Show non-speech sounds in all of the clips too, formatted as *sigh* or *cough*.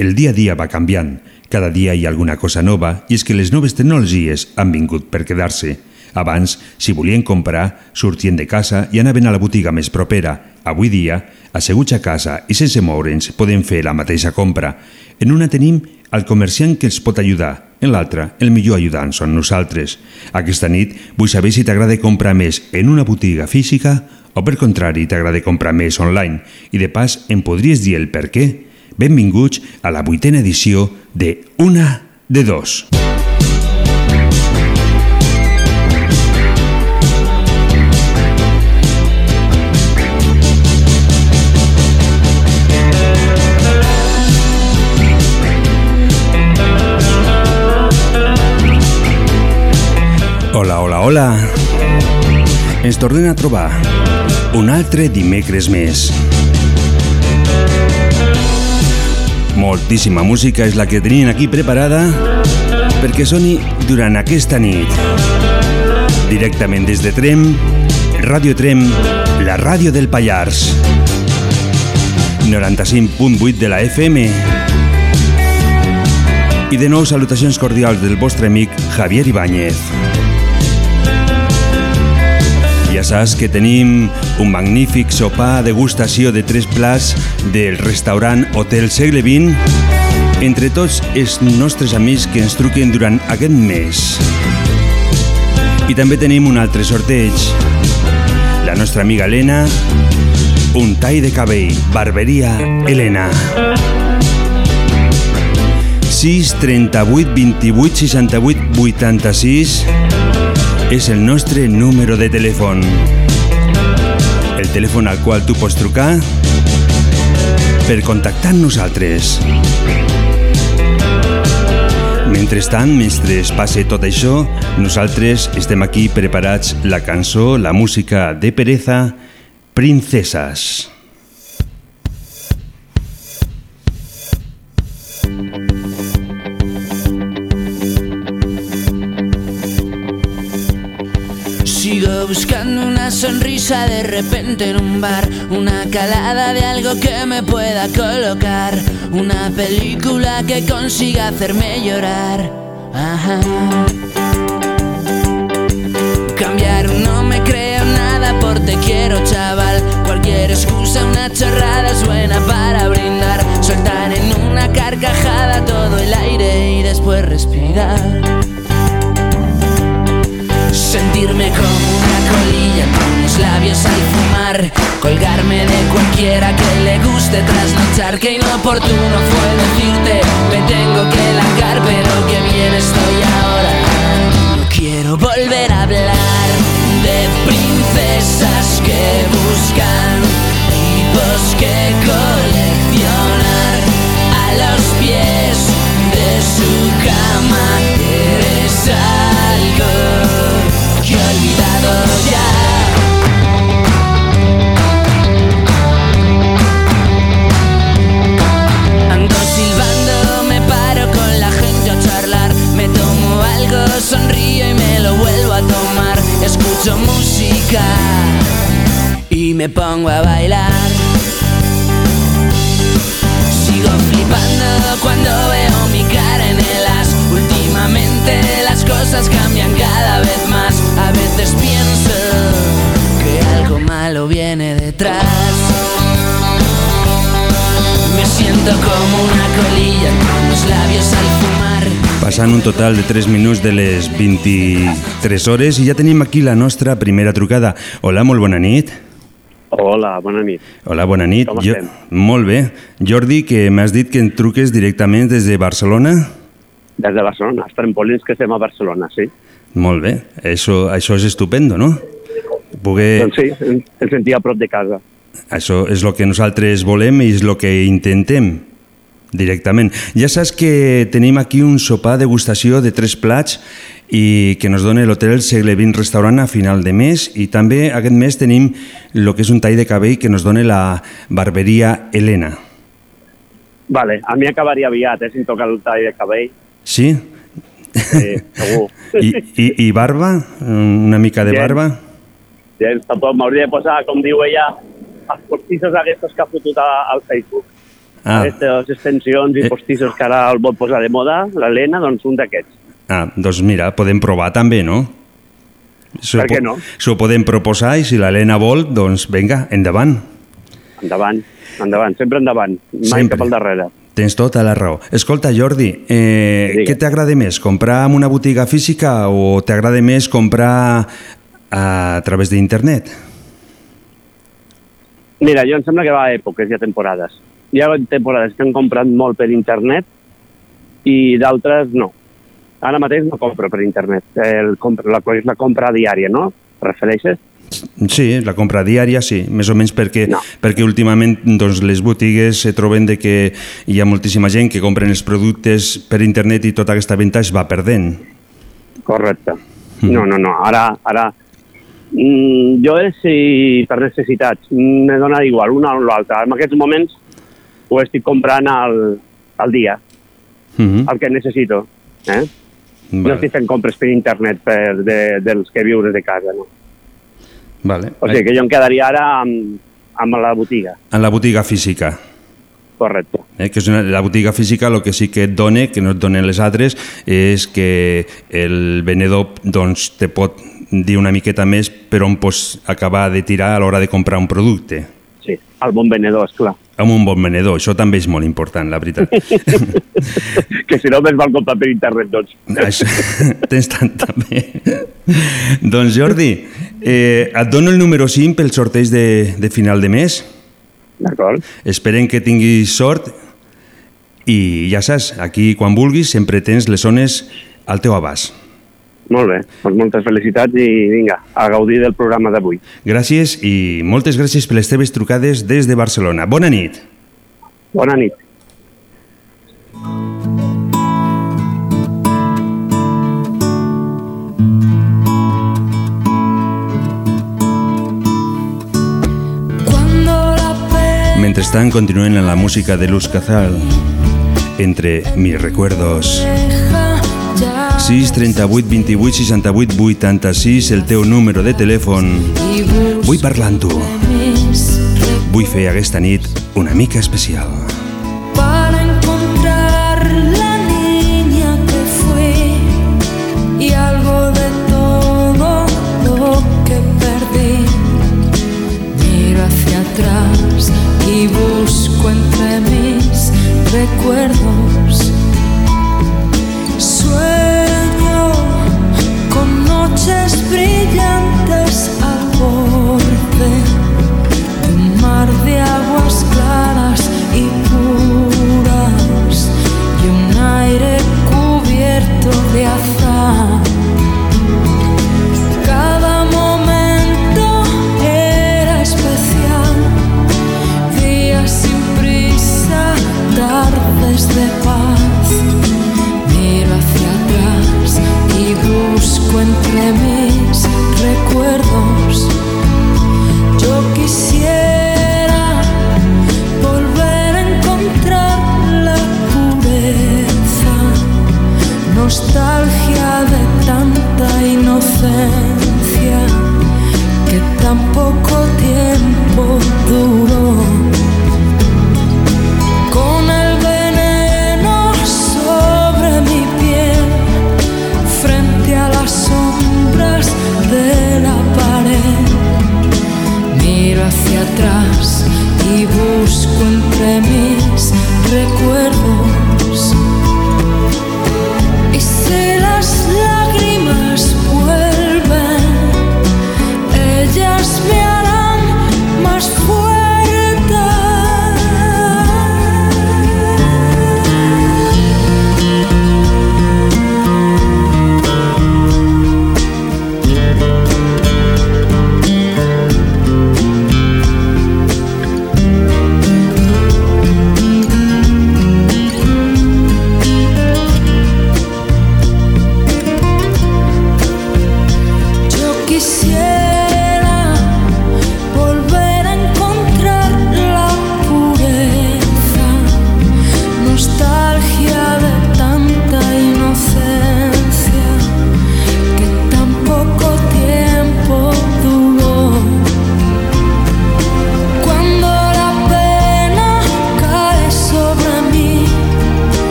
el dia a dia va canviant. Cada dia hi ha alguna cosa nova i és que les noves tecnologies han vingut per quedar-se. Abans, si volien comprar, sortien de casa i anaven a la botiga més propera. Avui dia, asseguts a casa i sense moure'ns, poden fer la mateixa compra. En una tenim el comerciant que els pot ajudar, en l'altra, el millor ajudant són nosaltres. Aquesta nit vull saber si t'agrada comprar més en una botiga física o per contrari t'agrada comprar més online i de pas em podries dir el per què? Benvinguts a la vuitena edició de Una de Dos. Hola, hola, hola. Ens tornem a trobar un altre dimecres més. Moltíssima música és la que tenien aquí preparada perquè soni durant aquesta nit. Directament des de Trem, Ràdio Trem, la ràdio del Pallars. 95.8 de la FM. I de nou salutacions cordials del vostre amic Javier Ibáñez. Ja saps que tenim un magnífic sopar degustació de tres plats del restaurant Hotel Segle XX entre tots els nostres amics que ens truquen durant aquest mes. I també tenim un altre sorteig. La nostra amiga Helena, un tall de cabell, barberia Helena. 6 38 28 68 86 és el nostre número de telèfon. El telèfon al qual tu pots trucar per contactar amb nosaltres. Mentrestant, mentre es passe tot això, nosaltres estem aquí preparats la cançó, la música de Pereza, Princesas. De repente en un bar, una calada de algo que me pueda colocar, una película que consiga hacerme llorar. Ajá. Cambiar no me creo nada por te quiero chaval, cualquier excusa, una chorrada es buena para brindar, soltar en una carcajada todo el aire y después respirar. Sentirme como una colilla con los labios al fumar Colgarme de cualquiera que le guste trasnochar Que inoportuno fue decirte me tengo que largar Pero que bien estoy ahora No quiero volver a hablar de princesas que buscan Tipos que coleccionar Passant un total de 3 minuts de les 23 hores i ja tenim aquí la nostra primera trucada. Hola, molt bona nit. Hola, bona nit. Hola, bona nit. Com Jo, estem? molt bé. Jordi, que m'has dit que em truques directament des de Barcelona? Des de Barcelona, els trampolins que estem a Barcelona, sí. Molt bé. Això, això és estupendo, no? Poder... Doncs sí, em sentia a prop de casa. Això és el que nosaltres volem i és el que intentem. Directament. Ja saps que tenim aquí un sopar degustació de tres plats i que nos dona l'hotel Segle XX Restaurant a final de mes i també aquest mes tenim el que és un tall de cabell que nos dona la barberia Helena. Vale, a mi acabaria aviat, eh, si em toca el tall de cabell. Sí? Sí, segur. *laughs* I, i, I barba? Una mica de Gens. barba? Gens, tampoc m'hauria de posar, com diu ella, els postissos aquests que ha fotut al Facebook. Ah, Aquestes extensions i Eh. postissos que ara el vol posar de moda, l'Helena, doncs un d'aquests. ah, doncs mira, podem provar també, no? S'ho Per què no? S'ho podem proposar i si l'Helena vol, doncs vinga, endavant. Endavant, endavant, sempre endavant, mai Sempre. cap al darrere. Tens tota la raó. Escolta, Jordi, eh, Digues. què t'agrada més, comprar en una botiga física o t'agrada més comprar a través d'internet? Mira, jo em sembla que va a èpoques i a temporades. Hi ha temporades que han comprat molt per internet i d'altres no. Ara mateix no compro per internet. El, la, la compra diària, no? Refereixes? Sí, la compra diària, sí, més o menys perquè, No. perquè últimament doncs, les botigues se troben de que hi ha moltíssima gent que compren els productes per internet i tota aquesta venda es va perdent. Correcte. No, no, no. Ara, ara mm, jo és si per necessitats. Me dona igual, una o l'altra. En aquests moments ho estic comprant al, al dia, Mm el que necessito. Eh? No vale. estic fent compres per internet per, de, dels que vius de casa, no? Vale. O sigui que jo em quedaria ara amb, amb la botiga, En la botiga física. correcte. Eh, que és una, la botiga física el que sí que et dona, que no et donen les altres, és que el venedor doncs, te pot dir una miqueta més per on pots acabar de tirar a l'hora de comprar un producte. Sí, el bon venedor, esclar. Amb un bon venedor, això també és molt important, la veritat. *laughs* que si no més val comprar per internet, doncs. Això, *laughs* tens tant també. doncs Jordi, eh, et dono el número 5 pel sorteig de, de final de mes. D'acord? Esperem que tinguis sort i ja saps, aquí quan vulguis sempre tens les zones al teu abast. Molt bé, doncs moltes felicitats i vinga, a gaudir del programa d'avui. Gràcies i moltes gràcies per les teves trucades des de Barcelona. Bona nit. Bona nit. Pe- Mentrestant, continuen en la música de Luz Cazal. Entre mis recuerdos. Deja ya 6 38 28 68 86, el teu número de telèfon. Vull parlar amb tu. Vull fer aquesta nit una mica especial.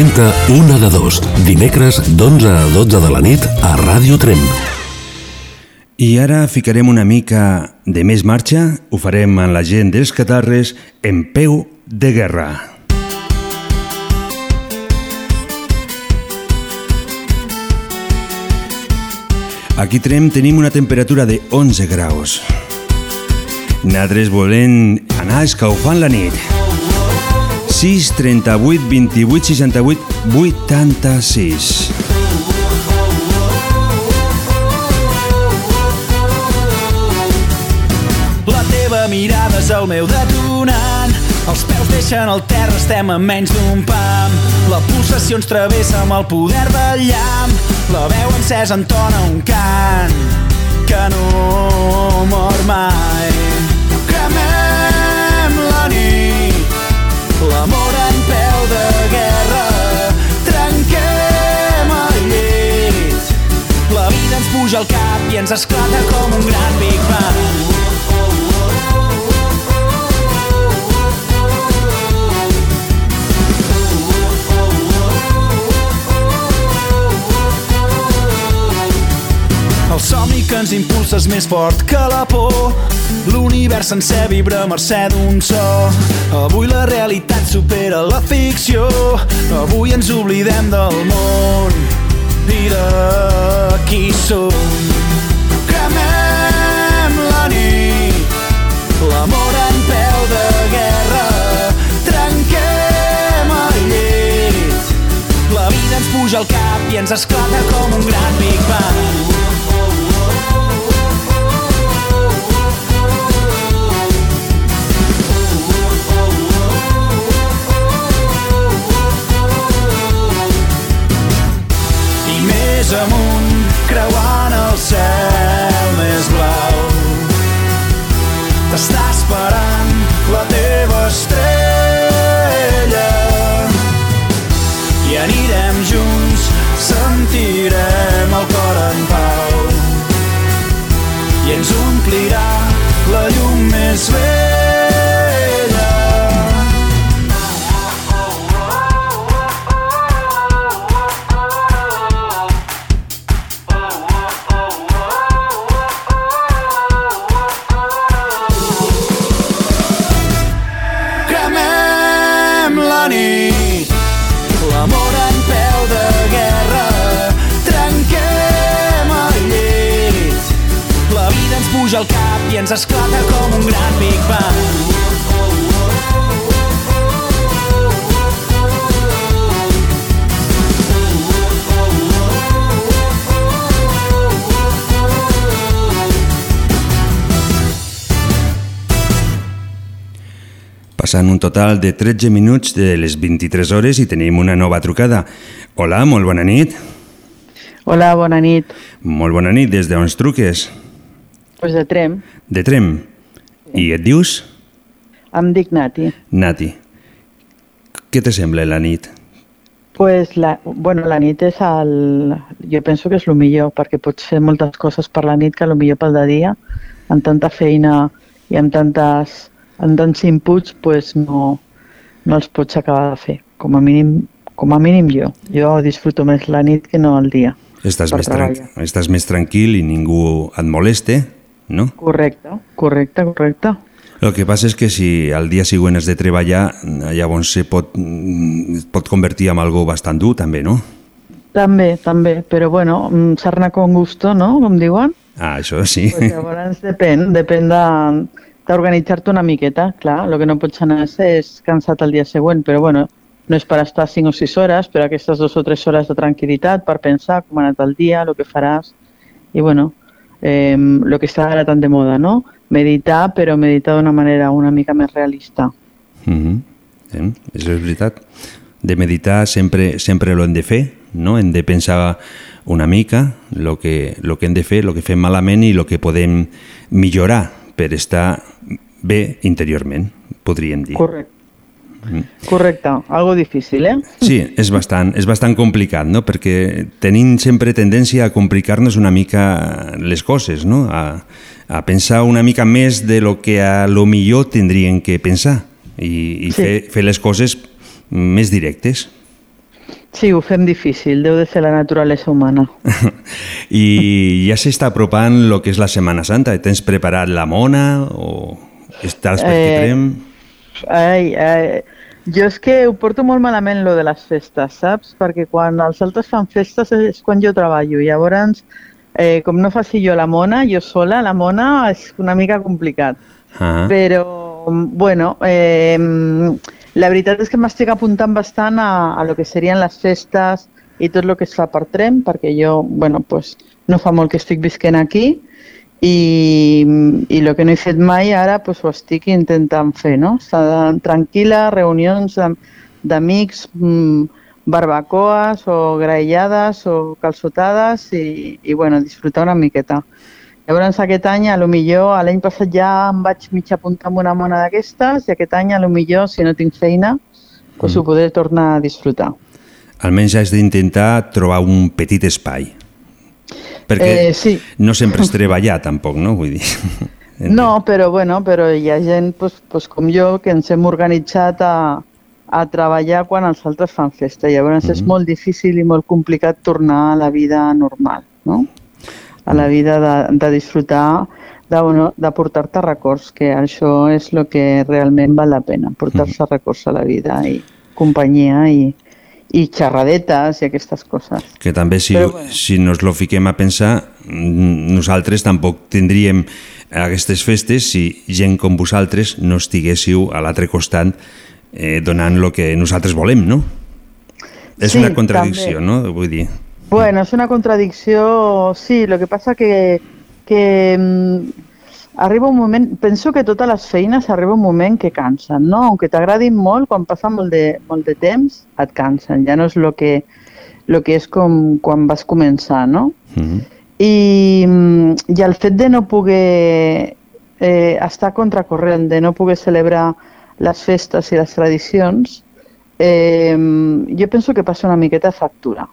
Presenta Una de dos, dimecres d'11 a 12 de la nit a Ràdio Trem. I ara ficarem una mica de més marxa, ho farem amb la gent dels catarres en peu de guerra. Aquí Trem tenim una temperatura de 11 graus. Nosaltres volem anar escaufant la nit. 6, 38, 28, 68, 86. La teva mirada és el meu detonant. Els peus deixen el terra, estem a menys d'un pam. La pulsació ens travessa amb el poder del llamp. La veu encesa entona un cant que no mor mai. Puja al cap i ens esclata com un gran Big Bang. El somni que ens impulsa és més fort que la por. L'univers sencer vibra a mercè d'un so. Avui la realitat supera la ficció. Avui ens oblidem del món de qui som. Cremem la nit, l'amor en peu de guerra. Trenquem el llit, la vida ens puja al cap i ens esclata com un gran Big Bang. Més amunt creuant el cel més blau. T'està esperant la teva estrella Passant un total de 13 minuts de les 23 hores i tenim una nova trucada. Hola, molt bona nit. Hola, bona nit. Molt bona nit, des d'on truques? Pues de Trem, De Trem. I et dius? em dic Nati. Nati. Què te sembla la nit? Pues la, bueno, la nit és el... Jo penso que és el millor, perquè pots fer moltes coses per la nit que el millor pel de dia, amb tanta feina i amb, tantes, amb tants inputs, pues no, no els pots acabar de fer. Com a mínim, com a mínim jo. Jo disfruto més la nit que no el dia. Estàs més, tran treballar. estàs més tranquil i ningú et moleste, no? Correcte, correcte, correcte. El que passa és que si al dia següent has de treballar, llavors se pot, es pot convertir en algo bastant dur, també, no? També, també, però bueno, mm, sarna con gusto, no?, com diuen. Ah, això sí. Pues llavors depèn, depèn de- d'organitzar-te una miqueta, clar, el que no pots anar és, cansat el dia següent, però bueno, no és per estar 5 o 6 hores, però aquestes dues o tres hores de tranquil·litat per pensar com ha anat el dia, el que faràs, i bueno, eh, que està ara tan de moda, no? Meditar, però meditar d'una manera una mica més realista. Mm -hmm. eh? Això és veritat. De meditar sempre, sempre lo hem de fer, no? Hem de pensar una mica el que, lo que hem de fer, el que fem malament i el que podem millorar per estar bé interiorment, podríem dir. Correcte. Correcte, algo difícil, eh? Sí, és bastant, és bastant complicat, no? perquè tenim sempre tendència a complicar-nos una mica les coses, no? a, a pensar una mica més de lo que a lo millor tindrien que pensar i, i Sí. fer, fer les coses més directes. Sí, ho fem difícil, deu de ser la naturalesa humana. *laughs* I ja s'està apropant el que és la Setmana Santa. Tens preparat la mona o estàs per Eh, eh... Ai, ai, jo és que ho porto molt malament, lo de les festes, saps? Perquè quan els altres fan festes és quan jo treballo. Llavors, eh, com no faci jo la mona, jo sola, la mona és una mica complicat. Ah, Però, bueno, eh, la veritat és que m'estic apuntant bastant a, a lo que serien les festes i tot el que es fa per tren, perquè jo, bueno, pues, no fa molt que estic visquent aquí i, i el que no he fet mai ara pues, ho estic intentant fer, no? Estar tranquil·la, reunions d'amics, mm, barbacoes o graellades o calçotades i, i bueno, disfrutar una miqueta. Llavors aquest any, a lo millor, l'any passat ja em vaig mig apuntar amb una mona d'aquestes i aquest any, a lo millor, si no tinc feina, pues, ho podré tornar a disfrutar. almenys has d'intentar trobar un petit espai. Perquè Eh, sí. no sempre és treballar, tampoc, no? Vull dir... *laughs* No, però, bueno, però hi ha gent pues, pues, com jo que ens hem organitzat a, a treballar quan els altres fan festa. Llavors és molt difícil i molt complicat tornar a la vida normal, no? A la vida de, de disfrutar, de, bueno, de portar-te records, que això és el que realment val la pena, portar-se records a la vida i companyia i, i xerradetes i aquestes coses. Que també si, Però bueno. si nos lo fiquem a pensar, mm, nosaltres tampoc tindríem aquestes festes si gent com vosaltres no estiguéssiu a l'altre costat eh, donant el que nosaltres volem, no? És Sí, una contradicció, també. no? Vull dir... Bueno, es una contradicció, sí, lo que pasa que, que mm, arriba un moment, penso que totes les feines arriba un moment que cansen, no? Aunque t'agradin molt, quan passa molt de, molt de temps, et cansen, ja no és lo que, lo que és com quan vas començar, no? Mm -hmm. I, i el fet de no poder eh, estar contracorrent, de no poder celebrar les festes i les tradicions, eh, jo penso que passa una miqueta factura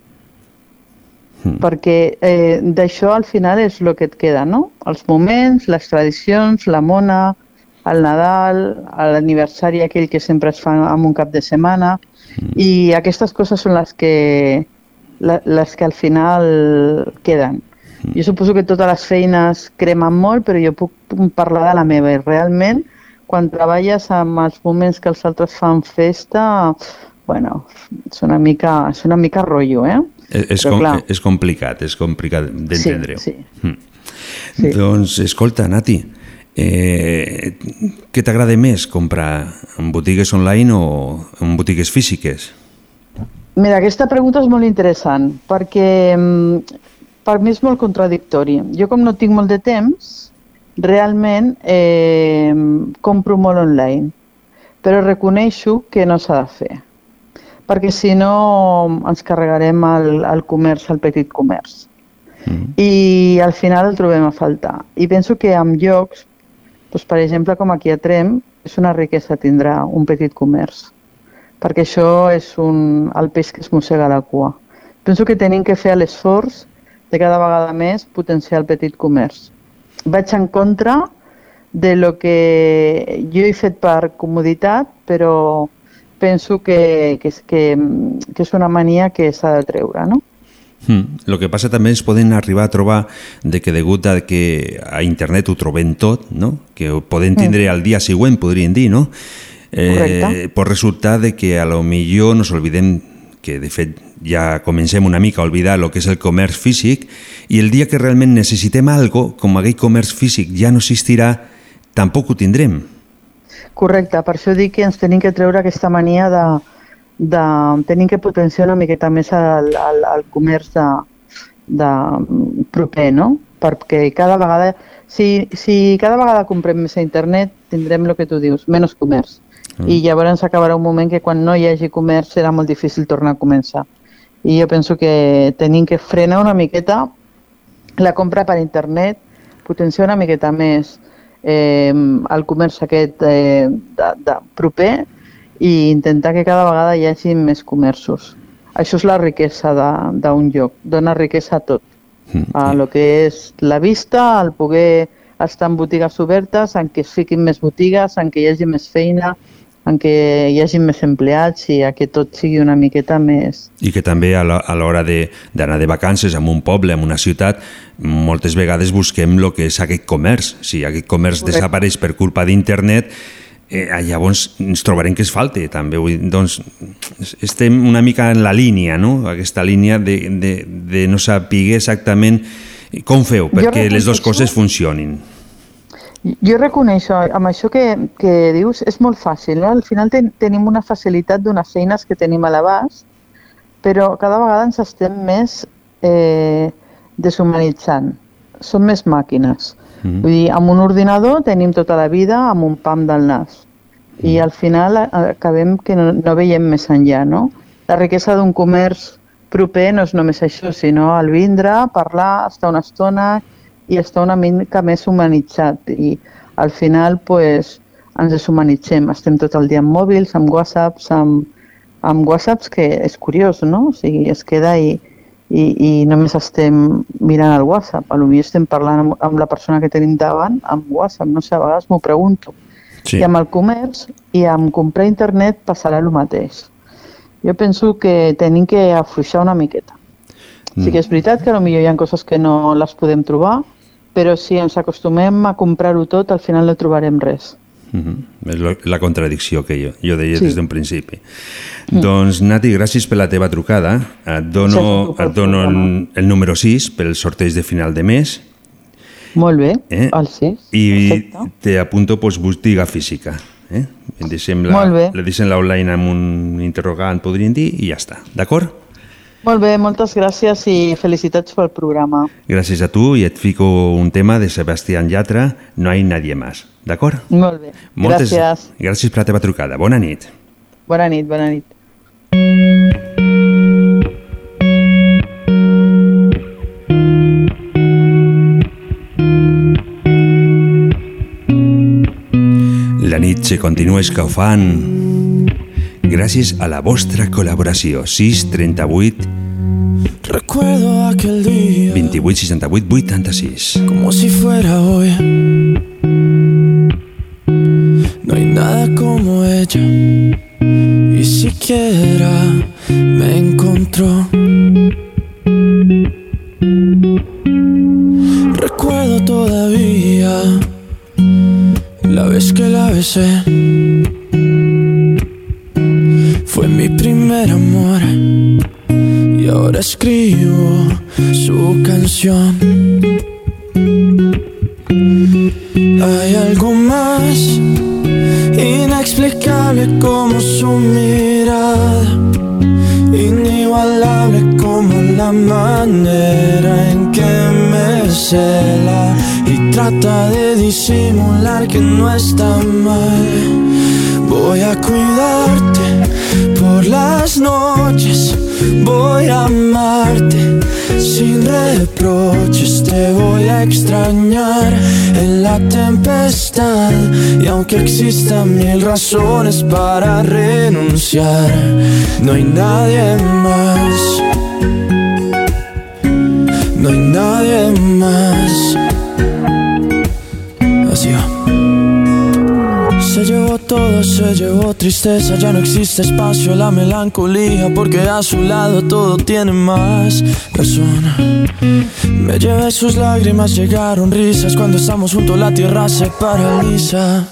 perquè eh, d'això al final és el que et queda, no? Els moments, les tradicions, la mona, el Nadal, l'aniversari aquell que sempre es fa en un cap de setmana, i aquestes coses són les que, la- les que al final queden. Jo suposo que totes les feines cremen molt, però jo puc parlar de la meva i realment quan treballes amb els moments que els altres fan festa, bueno, és una mica, és una mica rotllo, eh? És, és, Però com, clar. és complicat, és complicat d'entendre-ho. Sí, Mm. Sí. Doncs, escolta, Nati, eh, què t'agrada més, comprar en botigues online o en botigues físiques? Mira, aquesta pregunta és molt interessant perquè mm, per mi és molt contradictori. Jo com no tinc molt de temps, realment eh, compro molt online, però reconeixo que no s'ha de fer perquè si no ens carregarem el, el comerç, el petit comerç. I al final el trobem a faltar. I penso que en llocs, doncs, per exemple, com aquí a Trem, és una riquesa tindrà un petit comerç, perquè això és un, el peix que es mossega la cua. Penso que tenim que fer l'esforç de cada vegada més potenciar el petit comerç. Vaig en contra de lo que jo he fet per comoditat, però penso que, que, és, que, que és una mania que s'ha de treure, no? Mm. El que passa també es poden arribar a trobar de que degut a que a internet ho trobem tot, no? que ho podem tindre al dia següent, podríem dir, no? Correcte. pot resultar de que a lo millor nos olvidem que de fet ja comencem una mica a oblidar el que és el comerç físic i el dia que realment necessitem algo, com aquell comerç físic ja no existirà, tampoc ho tindrem. Correcte, per això dic que ens tenim que treure aquesta mania de, de tenim que potenciar una miqueta més el, el, el comerç de, de proper, no? Perquè cada vegada, si, si cada vegada comprem més a internet, tindrem el que tu dius, menys comerç. Mm. I llavors acabarà un moment que quan no hi hagi comerç serà molt difícil tornar a començar. I jo penso que tenim que frenar una miqueta la compra per internet, potenciar una miqueta més eh, el comerç aquest eh, de, de proper i intentar que cada vegada hi hagi més comerços. Això és la riquesa d'un lloc, dona riquesa a tot. A lo que és la vista, el poder estar en botigues obertes, en què es fiquin més botigues, en què hi hagi més feina, en què hi hagi més empleats i a que tot sigui una miqueta més... I que també a l'ho- a l'hora de- d'anar de, vacances en un poble, en una ciutat, moltes vegades busquem el que és aquest comerç. Si aquest comerç Correcte. desapareix per culpa d'internet, eh, llavors ens trobarem que es falta també. Vull, doncs estem una mica en la línia, no? aquesta línia de, de, de no saber exactament com feu perquè les dues coses funcionin. Jo reconeixo, amb això que, que dius, és molt fàcil. No? Al final ten, tenim una facilitat d'unes eines que tenim a l'abast, però cada vegada ens estem més eh, deshumanitzant. Són més màquines. Mm. Vull dir, amb un ordinador tenim tota la vida amb un pam del nas. I al final acabem que no, no veiem més enllà, no? La riquesa d'un comerç proper no és només això, sinó el vindre, parlar, estar una estona i estar una mica més humanitzat. I al final pues, ens deshumanitzem. Estem tot el dia amb mòbils, amb whatsapps, amb, amb whatsapps que és curiós, no? O sigui, es queda i, i, i només estem mirant el WhatsApp. A lo millor estem parlant amb, amb la persona que tenim davant amb WhatsApp, no sé, a vegades m'ho pregunto. Sí. I amb el comerç i amb comprar internet passarà el mateix. Jo penso que tenim que afluixar una miqueta. Sí que és veritat que potser hi ha coses que no les podem trobar, però si ens acostumem a comprar-ho tot, al final no trobarem res. Mm -hmm. És la contradicció que jo, jo deia Sí. des d'un principi. Mm. Doncs, Nati, gràcies per la teva trucada. Et dono, et dono el, el número 6 pel sorteig de final de mes Molt bé, Eh? el 6. i Perfecte. te apunto pues, botiga física. Eh? Em deixem la, Molt bé. Le deixem la online amb un interrogant, podríem dir, i ja està. D'acord? Molt bé, moltes gràcies i felicitats pel programa. Gràcies a tu i et fico un tema de Sebastián Yatra, No hay nadie más. D'acord? Molt bé, Moltes gràcies. gràcies per la teva trucada. Bona nit. Bona nit, bona nit. La nit se continua escalfant gràcies a la vostra col·laboració 638 Recuerdo aquel día 28 68 86 como si fuera hoy. No hay nada como ella, y siquiera me encontró. Recuerdo todavía la vez que la besé. Escribo su canción. Hay algo más inexplicable como su mirada, inigualable como la manera en que me cela y trata de disimular que no está mal. Voy a cuidarte por las noches, voy a amarte sin reproches, te voy a extrañar en la tempestad. Y aunque existan mil razones para renunciar, no hay nadie más. No hay nadie más. Se llevó todo, se llevó tristeza, ya no existe espacio la melancolía porque a su lado todo tiene más razón. Me llevé sus lágrimas, llegaron risas cuando estamos juntos la tierra se paraliza,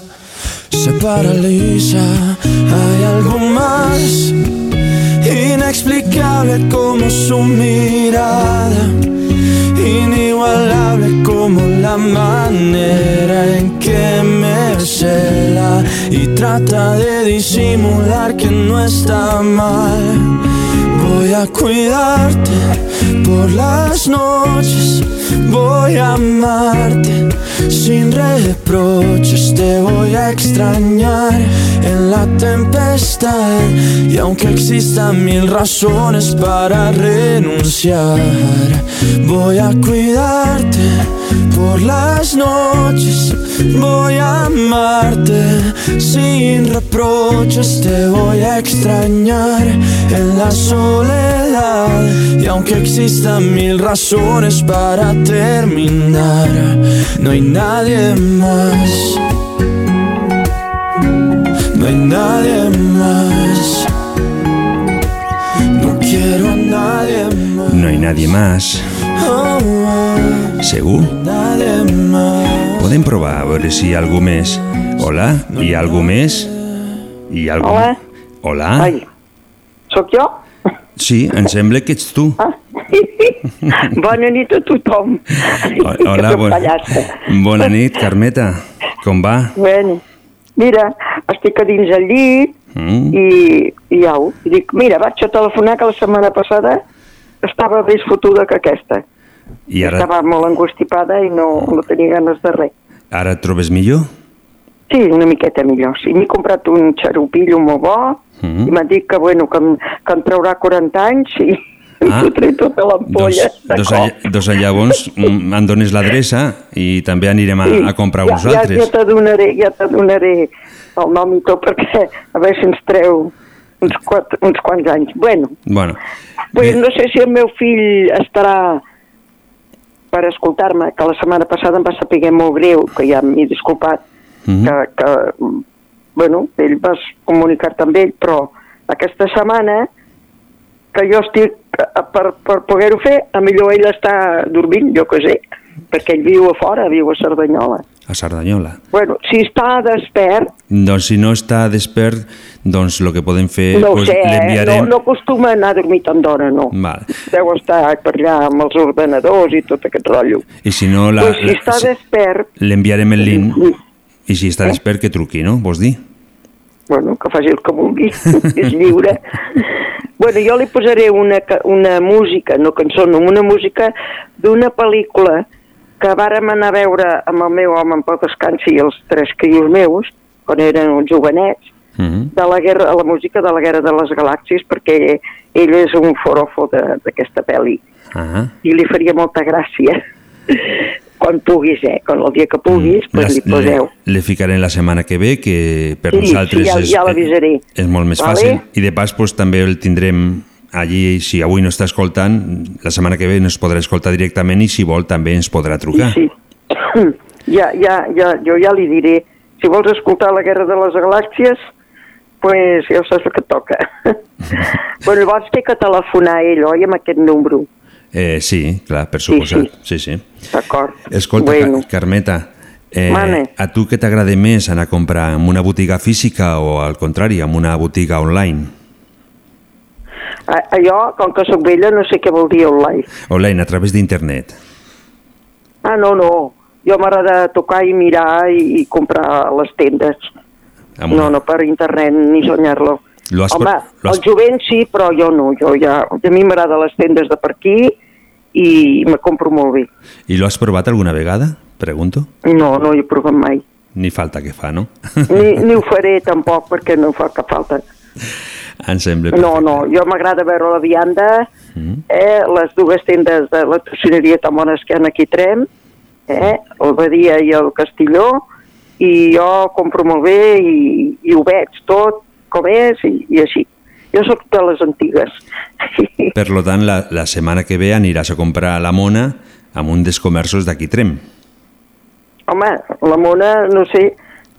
se paraliza. Hay algo más inexplicable como su mirada inigualable como la manera en que me cela y trata de disimular que no está mal. Voy a cuidarte por las noches voy a amarte sin reproches te voy a extrañar en la tempestad. Y aunque existan mil razones para renunciar voy a cuidarte por las noches. Voy a amarte sin reproches te voy a extrañar en la soledad. Y aunque existan mil razones para terminar no hay nadie más no hay nadie más no quiero a nadie más No hay nadie más. Segur? nadie más Podem provar a veure si hi ha algú més. Hola? Hi ha algú més? Hi ha algú... Hola. Hola? Ai, sóc jo? Sí, em sembla que ets tu. Ah. Bona nit a tothom. Hola, bon... bona nit, Carmeta. Com va? Bueno, mira, estic a dins el llit Mm? i, i au. I dic, mira, vaig a telefonar que la setmana passada estava més fotuda que aquesta. I ara, Estava molt angustipada i no, no tenia ganes de res. ara et trobes millor? Sí, una miqueta millor. Sí, m'he comprat un xarupillo molt bo Mm. i m'ha dit que, bueno, que, em, que em traurà 40 anys i Ah. em fotré tota Doncs, l'ampolla. doncs, allà, doncs llavors mm, em dones l'adreça i també anirem a, a comprar uns ja, ja, altres. ja te donaré, ja te donaré el nom i tot perquè a veure si ens treu uns, quatre, uns quants anys. Bueno, Bueno, pues bé, no sé si el meu fill estarà per escoltar-me, que la setmana passada em va saber molt greu, que ja m'he disculpat, Mhm. que, que, bueno, ell vas comunicar-te amb ell, però aquesta setmana que jo estic eh, per, per poder-ho fer, a millor ell està dormint, jo que sé, perquè ell viu a fora, viu a Cerdanyola. a Cerdanyola. Bueno, si està despert, Doncs si no està despert, doncs el que podem fer... no doncs, sé, eh? no, no acostuma a anar a dormir tan d'hora, no. Val. Deu estar per allà amb els ordenadors i tot aquest rotllo. I si no, la, Pues si està la- despert, l'enviarem el link i si està despert que truqui, no? Vols dir? Bueno, que faci el que vulgui, *laughs* és lliure. bueno, jo li posaré una, una música, no cançó, no, una música d'una pel·lícula que vàrem anar a veure amb el meu home en pot descansi i els tres crios meus, quan eren uns jovenets, Uh -huh. de la, guerra, la música de la Guerra de les Galàxies, perquè ell és un forofo d'aquesta pel·li Ah. i li faria molta gràcia. Quan puguis, eh? Quan el dia que puguis, Mm, pues li poseu. Le, le ficaré la setmana que ve, que per Sí, nosaltres sí, ja- és, ja és molt més Vale? fàcil. I de pas pues, també el tindrem allí, si avui no està escoltant, la setmana que ve ens podrà escoltar directament i si vol també ens podrà trucar. Sí. *clears throat* ja, ja, ja, jo ja li diré, si vols escoltar la Guerra de les Galàxies, pues ja saps el que toca. *laughs* bueno, llavors té que telefonar a ell, oi, amb aquest número. Eh, sí, clar, per Sí, suposat. Sí, sí. D'acord. Escolta, bueno, Ca- Carmeta, eh, Mane. a tu què t'agrada més anar a comprar en una botiga física o al contrari, en una botiga online? a, a jo, com que sóc vella, no sé què vol dir online. Online, a través d'internet. Ah, no, no. Jo m'agrada tocar i mirar i, i comprar a les tendes. Amb No, una- no per internet ni soñar-lo. Lo has Home, has- el jovent sí, però jo no. Jo ja, a mi m'agrada les tendes de per aquí i me compro molt bé. I lo has provat alguna vegada? Pregunto. No, no he provat mai. Ni falta que fa, no? Ni, ni ho faré tampoc perquè no fa cap falta. em sembla No, no, jo m'agrada veure la vianda, Mm. eh, les dues tendes de la tocineria tan bones que hi ha aquí a Trem, eh, el Badia i el Castilló, i jo compro molt bé i, i ho veig tot com és i, i així. Jo sóc de les antigues. *laughs* Per lo tant, la, la setmana que ve aniràs a comprar la mona amb un dels comerços d'aquí Trem. Home, la Mona, no sé,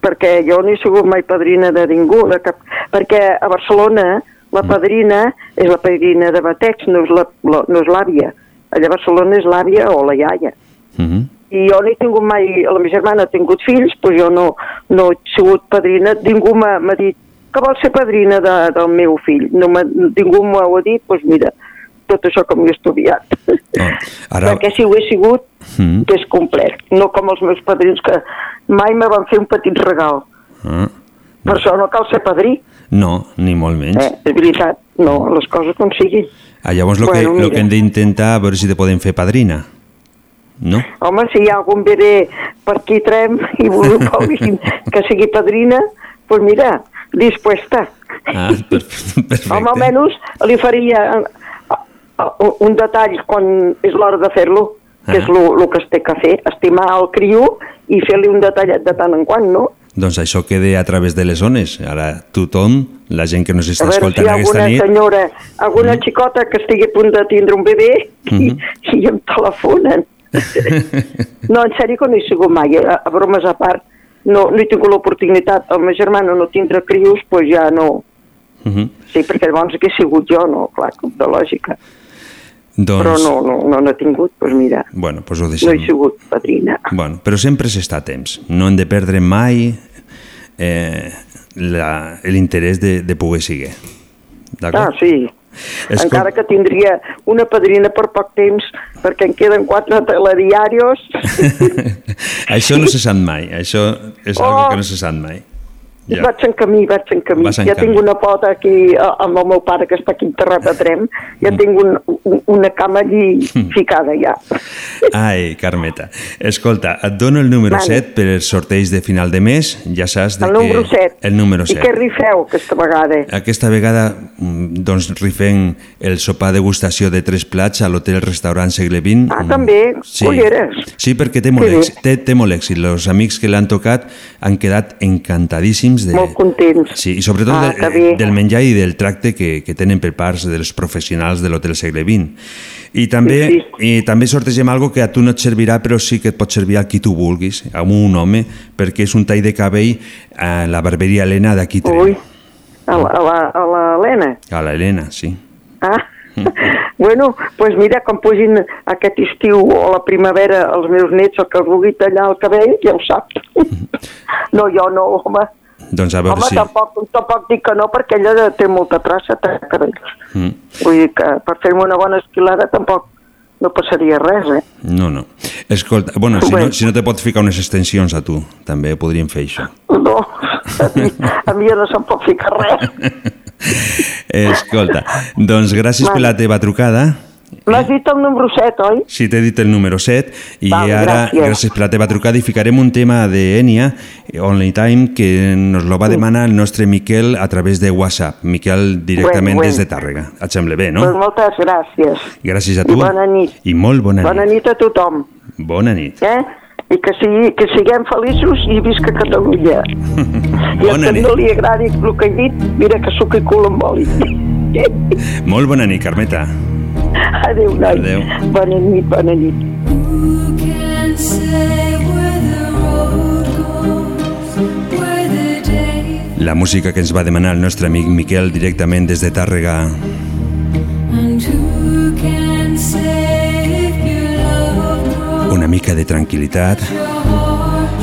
perquè jo no he sigut mai padrina de ningú, de cap, perquè a Barcelona la padrina és la padrina de bateig, no és la- la- no l'àvia. Allà a Barcelona és l'àvia o la iaia. -huh. I jo no he tingut mai, la meva germana ha tingut fills, però jo no, no he sigut padrina, ningú m'ha dit que vol ser padrina de, del meu fill. No ningú m'ho ha dit, doncs mira, tot això que m'he estudiat. No, ara... Perquè si ho he sigut, Mm. que és complet. No com els meus padrins que mai me van fer un petit regal. Ah. Per això no cal ser padrí, No, ni molt menys. eh? És veritat, no, les coses com siguin. Ah, llavors el Bueno, que, lo que hem d'intentar a veure si te podem fer padrina. No? Home, si hi ha algun bebè per aquí trem i vol *laughs* que sigui padrina, doncs pues mira, dispuesta. Ah, per, *laughs* perfecte. Home, almenys li faria eh, eh, un detall quan és l'hora de fer-lo, que Ah. és el que es té que fer, estimar el criu i fer-li un detallet de tant en quant, no? Doncs això queda a través de les zones. Ara tothom, la gent que A està si escoltant ha aquesta alguna nit... senyora, alguna Mm. xicota que estigui a punt de tindre un bebè i, Mhm. i em telefonen. *laughs* No, en sèrio que no he sigut mai, eh? a, a bromes a part. No, no he tingut l'oportunitat. El meu germà no tindre crius, doncs ja no. Mhm. Sí, perquè llavors he sigut jo, no? Clar, de lògica. Doncs, Però no, no, no n'he tingut, doncs mira, Bueno, doncs ho no deixem. he sigut padrina. Bueno, però sempre s'està a temps. No hem de perdre mai eh, l'interès de, de poder seguir. Ah, sí. Escol- Encara que tindria una padrina per poc temps, perquè en queden quatre telediarios. *laughs* això no se sap mai. Això és Oh! algo que no se sap mai. Ja. Vaig en camí, vaig en camí. Vas en ja camí. tinc una pota aquí eh, amb el meu pare, que està aquí enterrat a Trem. Ja Mm. tinc un, un, una cama allí ficada, ja. Ai, Carmeta. Escolta, et dono el número Vale. 7 per els sorteis de final de mes. Ja saps de El que... número 7. El número I 7. què rifeu aquesta vegada? Aquesta vegada mm, doncs, rifem el sopar degustació de tres plats a l'hotel restaurant Segle XX. Ah, Mm, també? Sí. Culleres. Sí, perquè té molt, bé. èxit, té, té molt èxit. Els amics que l'han tocat han quedat encantadíssims de, Molt contents. Sí, i sobretot Ah, de, del menjar i del tracte que, que tenen per parts dels professionals de l'Hotel Segle XX. I també, Sí, i també sortegem algo que a tu no et servirà, però sí que et pot servir a qui tu vulguis, a un home, perquè és un tall de cabell a la barberia Helena d'aquí. Ui, a l'Helena. A la Helena, sí. Ah, *laughs* bueno, doncs pues mira, quan pugin aquest estiu o la primavera els meus nets, el que vulgui tallar el cabell, ja ho sap. *laughs* No, jo no, home. Doncs a veure Home, si... tampoc, tampoc dic que no, perquè ella té molta traça, té cabells. Mm. Vull dir que per fer-me una bona esquilada tampoc no passaria res, eh? No, no. Escolta, bueno, si no, si no te pots ficar unes extensions a tu, també podríem fer això. No, a mi, a mi no se'm pot ficar res. *laughs* Escolta, doncs gràcies per Vale. la teva trucada. M'has dit el número 7, oi? Sí, t'he dit el número 7 i Vale, ara, gràcies. gràcies per la teva trucada, i ficarem un tema d'Enia, Only Time, que nos lo va demanar el nostre Miquel a través de WhatsApp. Miquel directament Bueno, bueno. des de Tàrrega. Et sembla bé, no? Pues moltes gràcies. Gràcies a I tu. bona nit. I molt bona, Bona nit. nit a tothom, Bona nit. eh? I que, sigui, que siguem feliços i visca Catalunya. *laughs* I a Bona qui nit. no li agradi el que he dit, mira que suc i cul amb oli. Molt bona nit, Carmeta. Adéu, noi. Adéu. Bona nit, bona nit. La música que ens va demanar el nostre amic Miquel directament des de Tàrrega. Una mica de tranquil·litat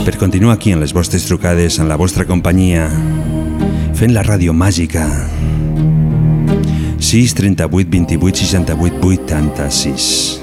per continuar aquí en les vostres trucades, en la vostra companyia, fent la ràdio màgica. 6 38 28 68 86.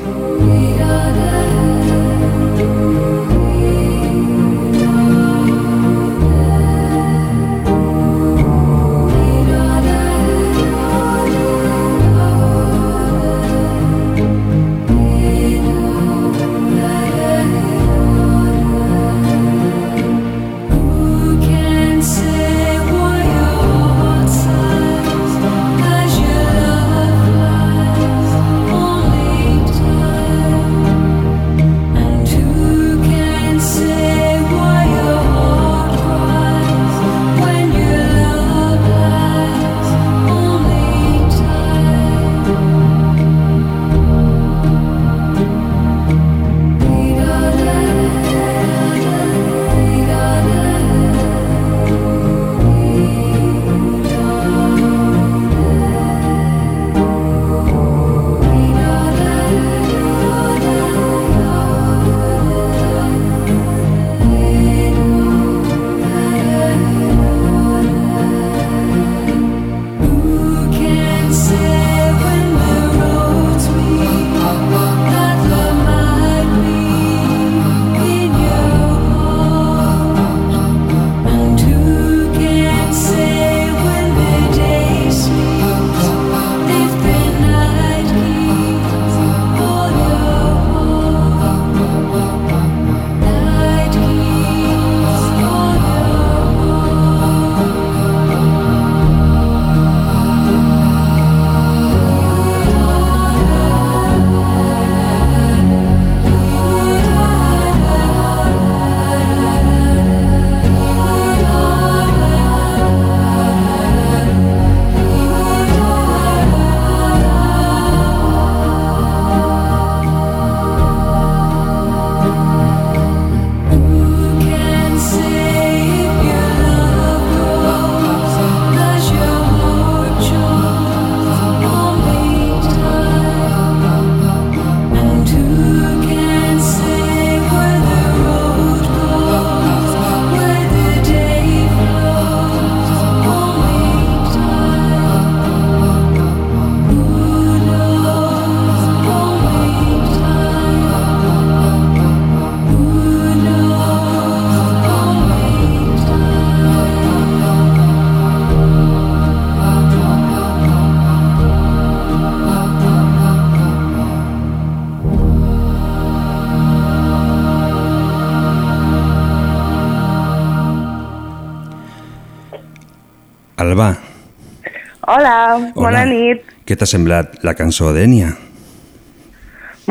Què t'ha semblat la cançó d'Ènia?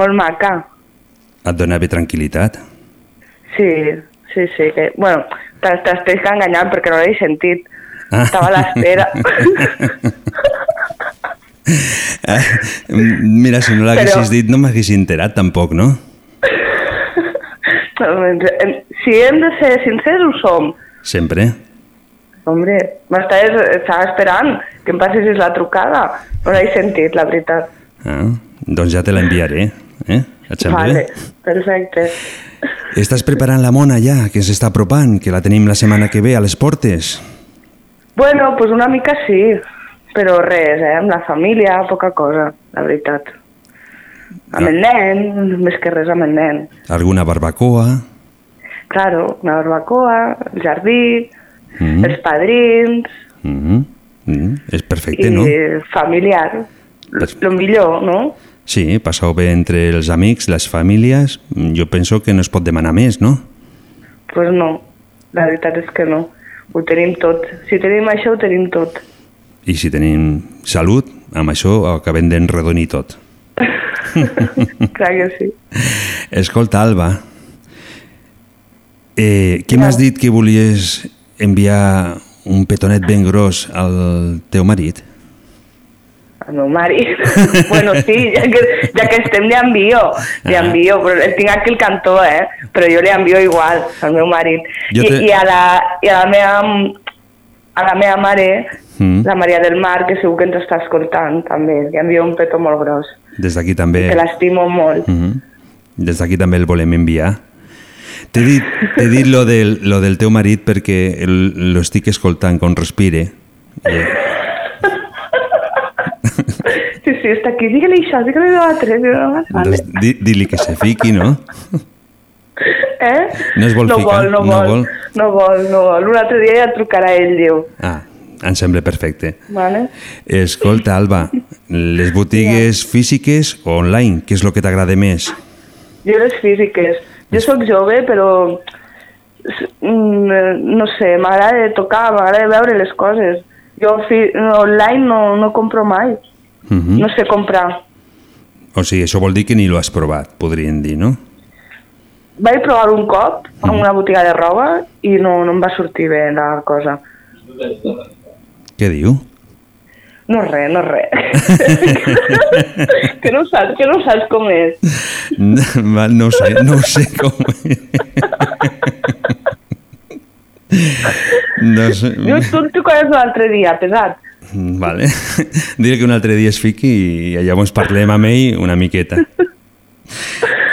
Molt maca. Et donava tranquil·litat? Sí, sí, sí. Que... Bueno, t'es- t'estic enganyant perquè no l'he sentit. Ah. Estava a l'espera. Eh, *laughs* Mira, si no l'haguessis Però- dit no m'haguessis enterat tampoc, no? *laughs* si hem de ser sincers, ho som. Sempre. Hombre, m'estaves estava esperant que em passessis la trucada. No l'he sentit, la veritat. Ah, doncs ja te l'enviaré. Eh? Et sembla Vale, perfecte. Estàs preparant la mona ja, que s'està apropant, que la tenim la setmana que ve a les portes? Bueno, pues una mica sí, però res, eh? Amb la família, poca cosa, la veritat. Amb el nen, més que res amb el nen. Alguna barbacoa? Claro, una barbacoa, el jardí, Mm. els padrins Mm. Mm. És perfecte, i no? familiar. Lo millor, no? Sí, passar bé entre els amics, les famílies, jo penso que no es pot demanar més, no? pues no, la veritat és que no. Ho tenim tot. Si tenim això, ho tenim tot. I si tenim salut, amb això acabem d'enredonir tot. *laughs* Clar que sí. Escolta, Alba, eh, què m'has dit que volies enviar un petonet ben gros al teu marit? El meu marit. *laughs* bueno, sí, ja que, ja que estem li envio, li Ah. envio, però el tinc aquí el cantó, eh? Però jo li envio igual al meu marit. Jo I, te- I, a, la, I a la meva a la meva mare, Mm. la Maria del Mar, que segur que ens està escoltant també, li envio un petó molt gros, Des d'aquí també... que l'estimo molt. Mhm. Des d'aquí també el volem enviar. T'he dit, t'he dit lo, del, lo del teu marit perquè el- lo estic escoltant quan respire. Eh, Sí, sí, està aquí. Digue-li això, digue-li l'altre. Vale. doncs di, que se fiqui, no? Eh? No es vol no ficar, Vol, no, no vol, vol. no vol, no vol. Un altre dia ja trucarà ell, diu. Ah, em sembla perfecte. Vale? Escolta, Alba, les botigues físiques o online, què és el que t'agrada més? Jo les físiques. Jo sóc jove, però mm, no sé, m'agrada tocar, m'agrada veure les coses. Jo online no, no compro mai. Mhm. No sé comprar. O sigui, això vol dir que ni lo has provat, podríem dir, no? Vaig provar un cop a una botiga de roba i no, no em va sortir bé la cosa. Què diu? No res, no res. *laughs* que, no saps, que no saps com és. *laughs* Va, No ho sé, no ho sé com... *laughs* No sé... Jo tu el trucaràs l'altre dia, pesat. Vale. Diré que un altre dia es fiqui i llavors parlem amb ell una miqueta.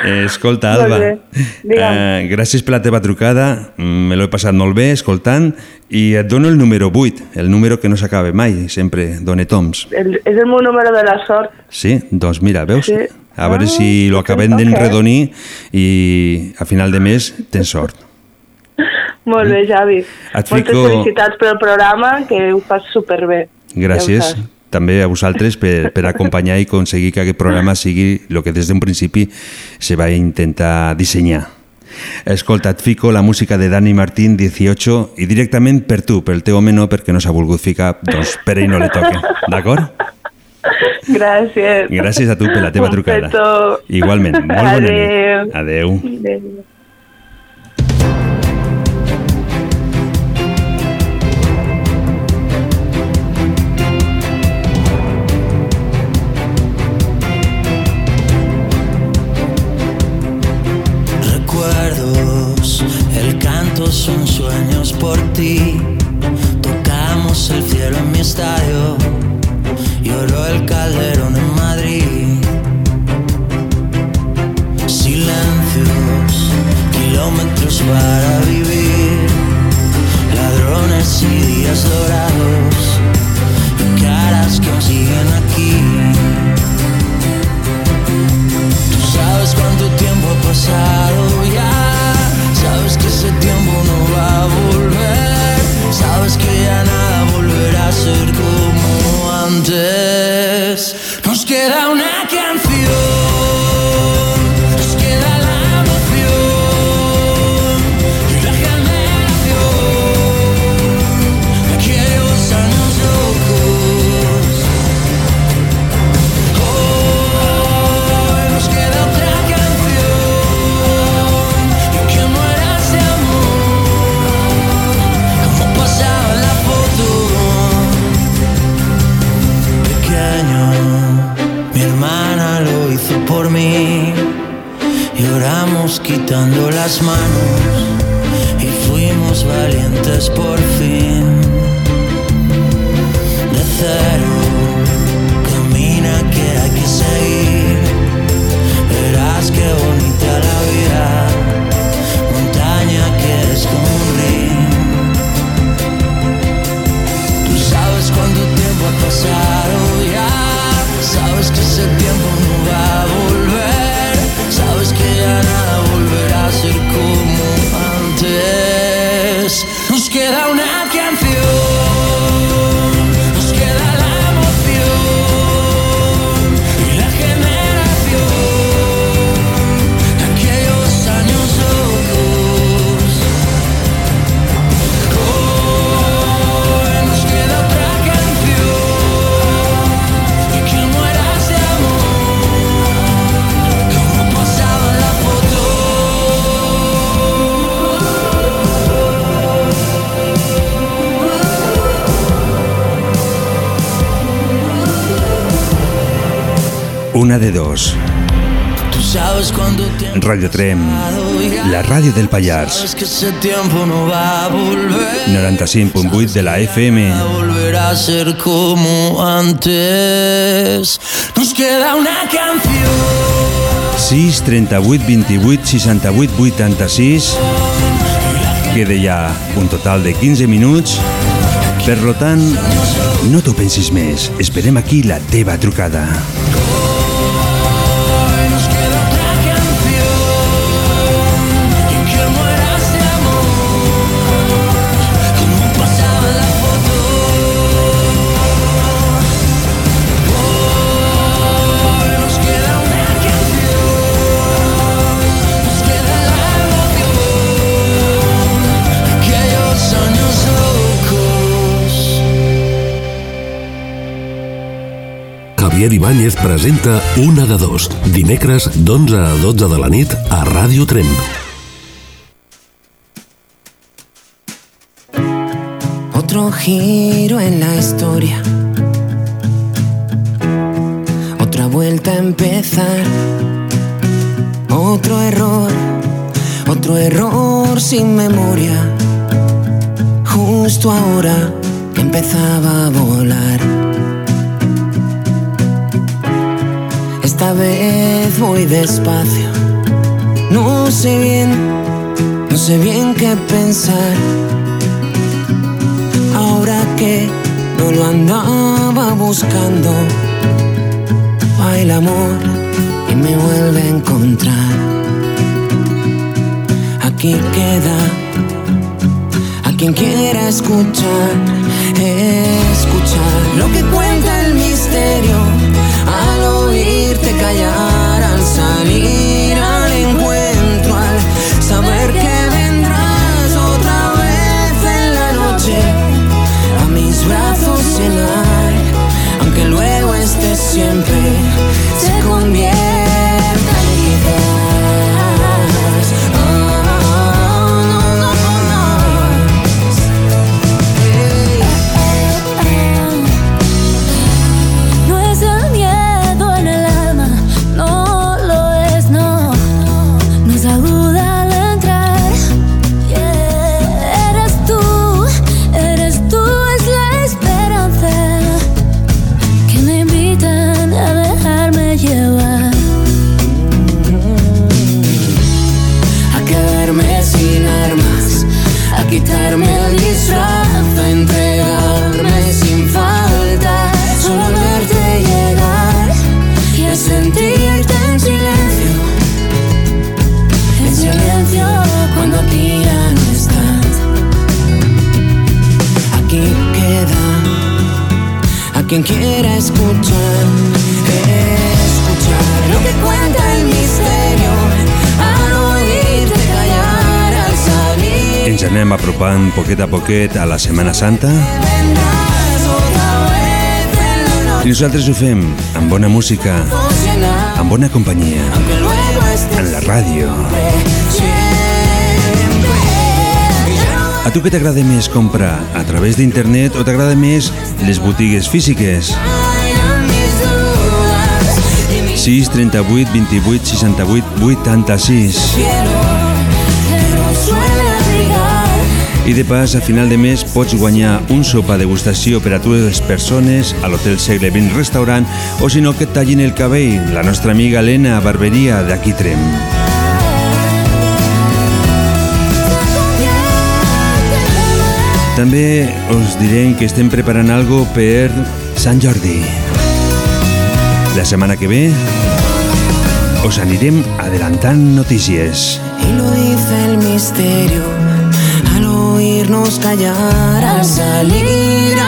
Eh, Escolta, Alba, eh, gràcies per la teva trucada, mm, me l'he passat molt bé escoltant i et dono el número 8, el número que no s'acaba mai, sempre dona toms. El, és el meu número de la sort. Sí? Doncs mira, veus? Sí. A veure Ah, si lo acabem d'enredonir i a final de mes tens sort. Molt bé, Javi. Et Moltes fico- felicitats pel programa, que ho fas superbé. Gràcies Ja. També a vosaltres per, per acompanyar i aconseguir que aquest programa sigui el que des d'un principi se va intentar dissenyar. Escolta, et fico la música de Dani Martín, 18, i directament per tu, pel teu home no, perquè no s'ha volgut ficar, doncs per ell no li toca. D'acord? Gràcies. Gràcies a tu per la teva Un trucada. petó. Igualment, molt bona nit. Adéu. Adéu. Son sueños por ti. Tocamos el cielo en mi estadio, lloró el calderón en Madrid. Silencios, kilómetros para vivir, ladrones y días dorados, y caras que aún siguen aquí. Tú sabes cuánto tiempo ha pasado ya, absurd Radio Trem, la ràdio del Pallars. Sabes que ese tiempo no va a volver. 95.8 de la FM. a ser como antes. Nos queda una canción. 6 38 28 68 86 Queda ja un total de 15 minuts. Per lo tant, no t'ho pensis més. Esperem aquí la teva trucada. Javier Ibáñez presenta Una de dos, dimecres d'11 a 12 de la nit a Ràdio Tremp. Otro giro en la historia. Otra vuelta a empezar. Otro error. Otro error sin memoria. Justo ahora que empezaba a volar. Esta vez voy despacio. No sé bien, no sé bien qué pensar. Ahora que no lo andaba buscando, va el amor y me vuelve a encontrar. Aquí queda a quien quiera escuchar, escuchar lo que Yeah. Poquet a la Setmana Santa i nosaltres ho fem amb bona música, amb bona companyia, que en la ràdio. A tu què t'agrada més comprar? A través d'internet o t'agrada més les botigues físiques? Hay mis dudas y mi 6 38 28 68 86. I de pas, a final de mes pots guanyar un sopar degustació per a dues persones a l'Hotel Segle XX Restaurant o si no que et tallin el cabell la nostra amiga Helena Barberia d'aquí Trem. També us direm que estem preparant algo per Sant Jordi. La setmana que ve os anirem adelantant notícies. Y lo dice el misterio oírnos callar, al salir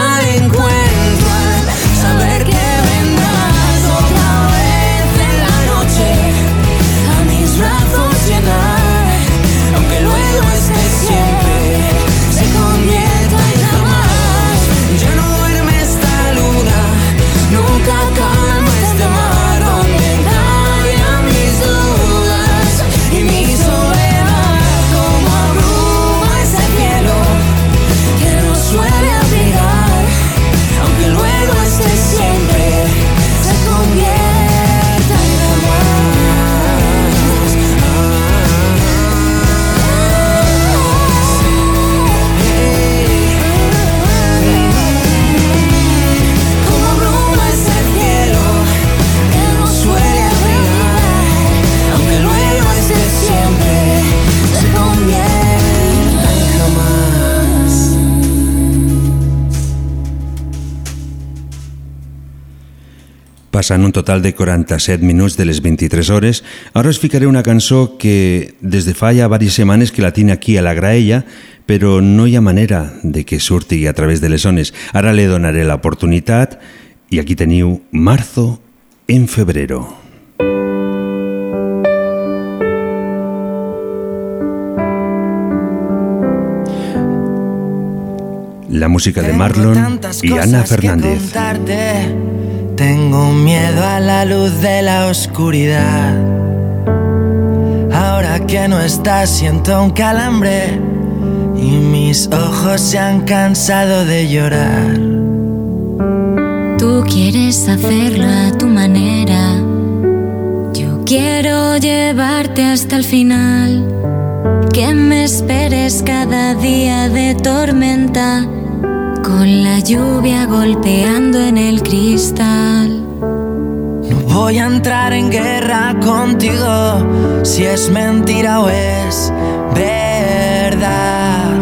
Passant un total de 47 minuts de les 23 hores, ara us ficaré una cançó que des de fa ja diverses setmanes que la tinc aquí a la graella, però no hi ha manera de que surti a través de les zones. Ara li donaré l'oportunitat i aquí teniu Marzo en febrero. La música de Marlon y Ana Fernández. Tengo miedo a la luz de la oscuridad. Ahora que no estás siento un calambre y mis ojos se han cansado de llorar. Tú quieres hacerlo a tu manera. Yo quiero llevarte hasta el final. Que me esperes cada día de tormenta. Con la lluvia golpeando en el cristal. No voy a entrar en guerra contigo si es mentira o es verdad.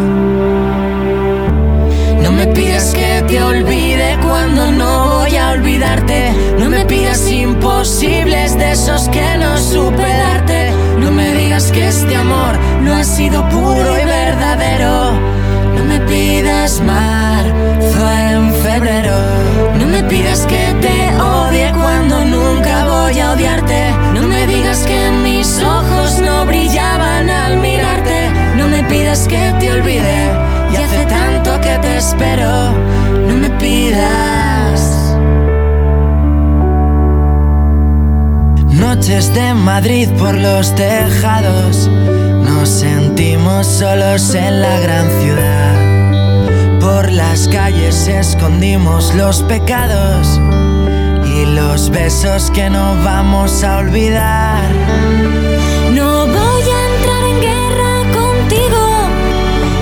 No me pidas que te olvide cuando no voy a olvidarte. No me pidas imposibles de esos que no supe darte. No me digas que este amor no ha sido puro y verdadero. No pidas marzo en febrero. No me pidas que te odie cuando nunca voy a odiarte. No me digas que mis ojos no brillaban al mirarte. No me pidas que te olvide. Y hace tanto que te espero. No me pidas. Noches de Madrid por los tejados. Nos sentimos solos en la gran ciudad. Por las calles escondimos los pecados y los besos que no vamos a olvidar. No voy a entrar en guerra contigo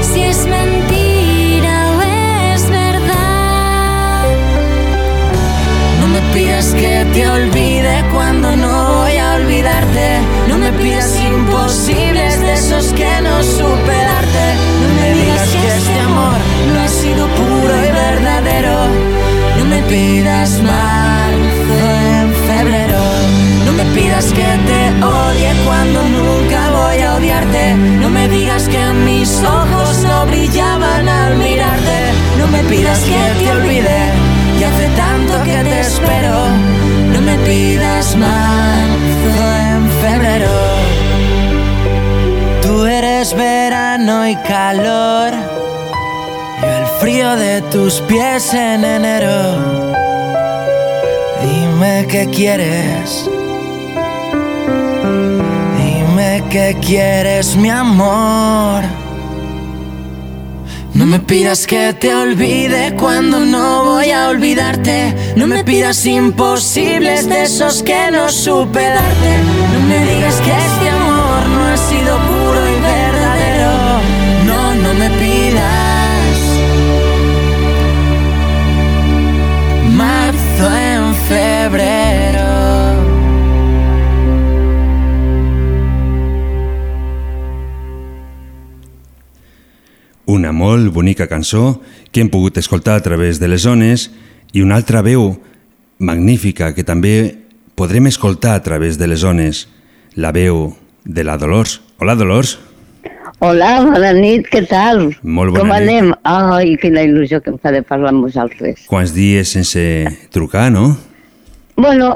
si es mentira o es verdad. No me pidas que te olvide cuando no voy a olvidarte. Pidas marzo en febrero. No me pidas que te odie cuando nunca voy a odiarte. No me digas que mis ojos no brillaban al mirarte. No me pidas que te olvide. Y hace tanto que te espero. No me pidas marzo en febrero. Tú eres verano y calor. De tus pies en enero. Dime qué quieres. Dime qué quieres, mi amor. No me pidas que te olvide cuando no voy a olvidarte. No me pidas imposibles de esos que no supe darte. No me digas que este amor no ha sido puro y verdadero. No, no me pidas. Molt bonica cançó que hem pogut escoltar a través de les zones i una altra veu magnífica que també podrem escoltar a través de les zones, la veu de la Dolors. Hola, Dolors. Hola, bona nit, què tal? Molt bona Com nit. anem? Ai, quina il·lusió que em fa de parlar amb vosaltres. Quants dies sense trucar, no? Bueno,